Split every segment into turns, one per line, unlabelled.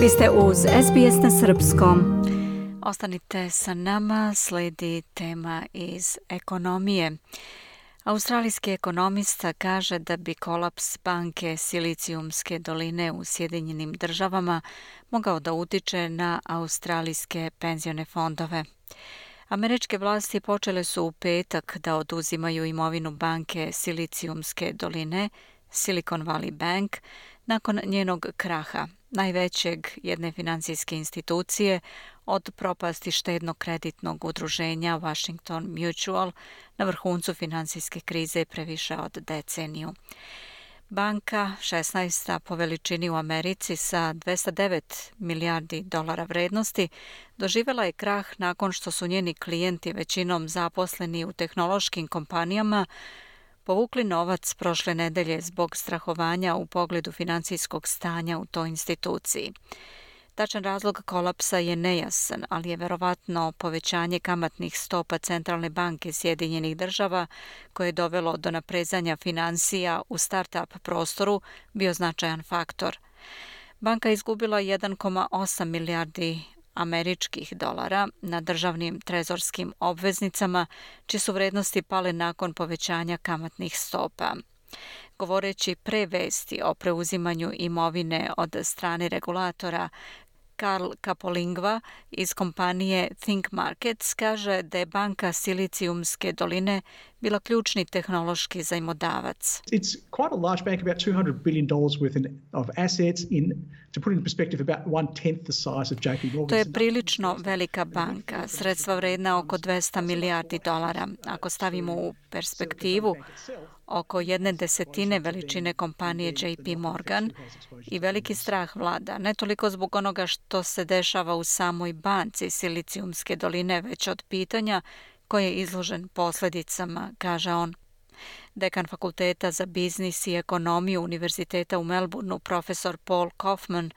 Vi ste uz SBS na Srpskom. Ostanite sa nama, sledi tema iz ekonomije. Australijski ekonomista kaže da bi kolaps banke Silicijumske doline u Sjedinjenim državama mogao da utiče na australijske penzione fondove. Američke vlasti počele su u petak da oduzimaju imovinu banke Silicijumske doline, Silicon Valley Bank, nakon njenog kraha, najvećeg jedne financijske institucije od propasti štedno-kreditnog udruženja Washington Mutual na vrhuncu financijske krize previše od deceniju. Banka, 16. po veličini u Americi sa 209 milijardi dolara vrednosti, doživjela je krah nakon što su njeni klijenti većinom zaposleni u tehnološkim kompanijama povukli novac prošle nedelje zbog strahovanja u pogledu financijskog stanja u toj instituciji. Tačan razlog kolapsa je nejasan, ali je verovatno povećanje kamatnih stopa Centralne banke Sjedinjenih država koje je dovelo do naprezanja financija u start-up prostoru bio značajan faktor. Banka je izgubila 1,8 milijardi američkih dolara na državnim trezorskim obveznicama, čije su vrednosti pale nakon povećanja kamatnih stopa. Govoreći pre vesti o preuzimanju imovine od strane regulatora, Karl Kapolingva iz kompanije Think Markets kaže da je banka Silicijumske doline bila ključni tehnološki zajmodavac.
It's quite a large bank, about 200 billion dollars worth of assets in to put in perspective about one tenth the size of JP Morgan.
To je prilično velika banka, sredstva vredna oko 200 milijardi dolara. Ako stavimo u perspektivu, oko jedne desetine veličine kompanije JP Morgan i veliki strah vlada, ne toliko zbog onoga što se dešava u samoj banci Silicijumske doline, već od pitanja koje je izložen posledicama, kaže on. Dekan Fakulteta za biznis i ekonomiju Univerziteta u Melbourneu, profesor Paul Kaufman,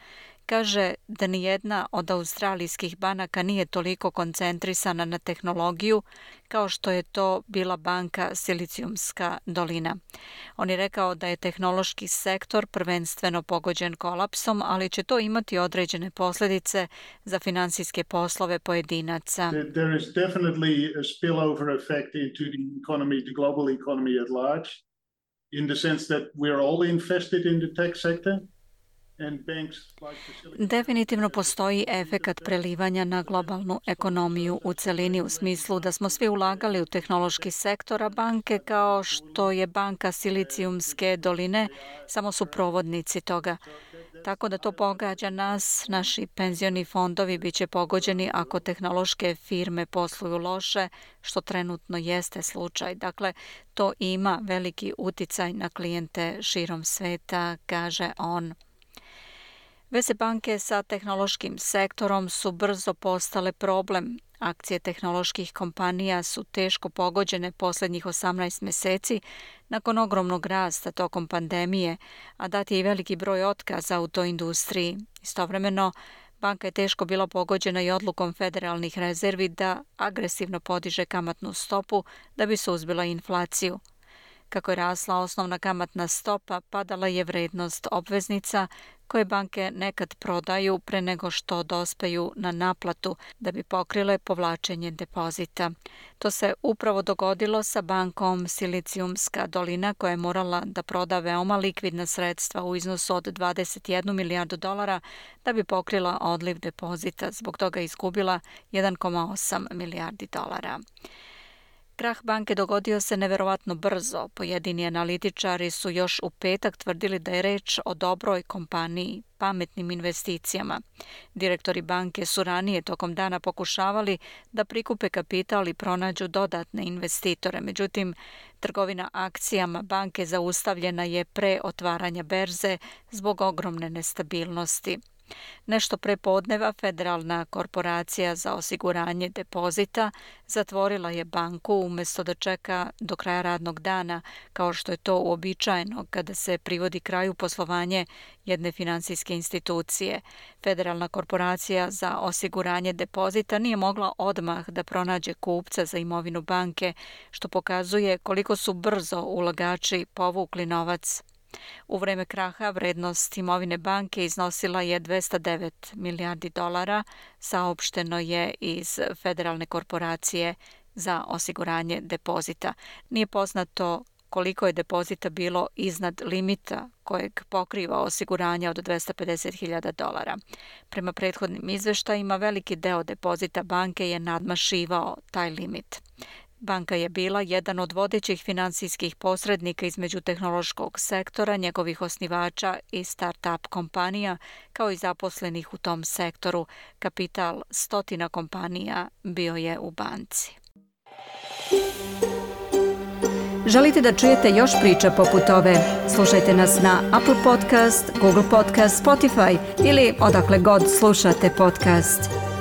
kaže da ni jedna od australijskih banaka nije toliko koncentrisana na tehnologiju kao što je to bila banka Silicijumska dolina. On je rekao da je tehnološki sektor prvenstveno pogođen kolapsom, ali će to imati određene posljedice za finansijske poslove pojedinaca.
There is definitely a spillover effect into the economy, the global economy at large, in the sense that we are all invested in the tech sector.
Definitivno postoji efekat prelivanja na globalnu ekonomiju u celini u smislu da smo svi ulagali u tehnološki sektor, a banke kao što je banka Silicijumske doline samo su provodnici toga. Tako da to pogađa nas, naši penzioni fondovi bit će pogođeni ako tehnološke firme posluju loše, što trenutno jeste slučaj. Dakle, to ima veliki uticaj na klijente širom sveta, kaže on. Veze banke sa tehnološkim sektorom su brzo postale problem. Akcije tehnoloških kompanija su teško pogođene posljednjih 18 meseci nakon ogromnog rasta tokom pandemije, a dat je i veliki broj otkaza u toj industriji. Istovremeno, banka je teško bila pogođena i odlukom federalnih rezervi da agresivno podiže kamatnu stopu da bi suzbila inflaciju. Kako je rasla osnovna kamatna stopa, padala je vrednost obveznica koje banke nekad prodaju pre nego što dospeju na naplatu da bi pokrile povlačenje depozita. To se upravo dogodilo sa bankom Silicijumska dolina koja je morala da proda veoma likvidna sredstva u iznosu od 21 milijardu dolara da bi pokrila odliv depozita, zbog toga izgubila 1,8 milijardi dolara. Krah banke dogodio se neverovatno brzo. Pojedini analitičari su još u petak tvrdili da je reč o dobroj kompaniji, pametnim investicijama. Direktori banke su ranije tokom dana pokušavali da prikupe kapital i pronađu dodatne investitore. Međutim, trgovina akcijama banke zaustavljena je pre otvaranja berze zbog ogromne nestabilnosti. Nešto pre podneva Federalna korporacija za osiguranje depozita zatvorila je banku umjesto da čeka do kraja radnog dana, kao što je to uobičajeno kada se privodi kraju poslovanje jedne finansijske institucije. Federalna korporacija za osiguranje depozita nije mogla odmah da pronađe kupca za imovinu banke, što pokazuje koliko su brzo ulagači povukli novac. U vreme kraha vrednost imovine banke iznosila je 209 milijardi dolara, saopšteno je iz Federalne korporacije za osiguranje depozita. Nije poznato koliko je depozita bilo iznad limita kojeg pokriva osiguranje od 250.000 dolara. Prema prethodnim izveštajima, veliki deo depozita banke je nadmašivao taj limit. Banka je bila jedan od vodećih finansijskih posrednika između tehnološkog sektora, njegovih osnivača i start-up kompanija, kao i zaposlenih u tom sektoru. Kapital stotina kompanija bio je u banci.
Želite da čujete još priča poput ove? Slušajte nas na Apple Podcast, Google Podcast, Spotify ili odakle god slušate podcast.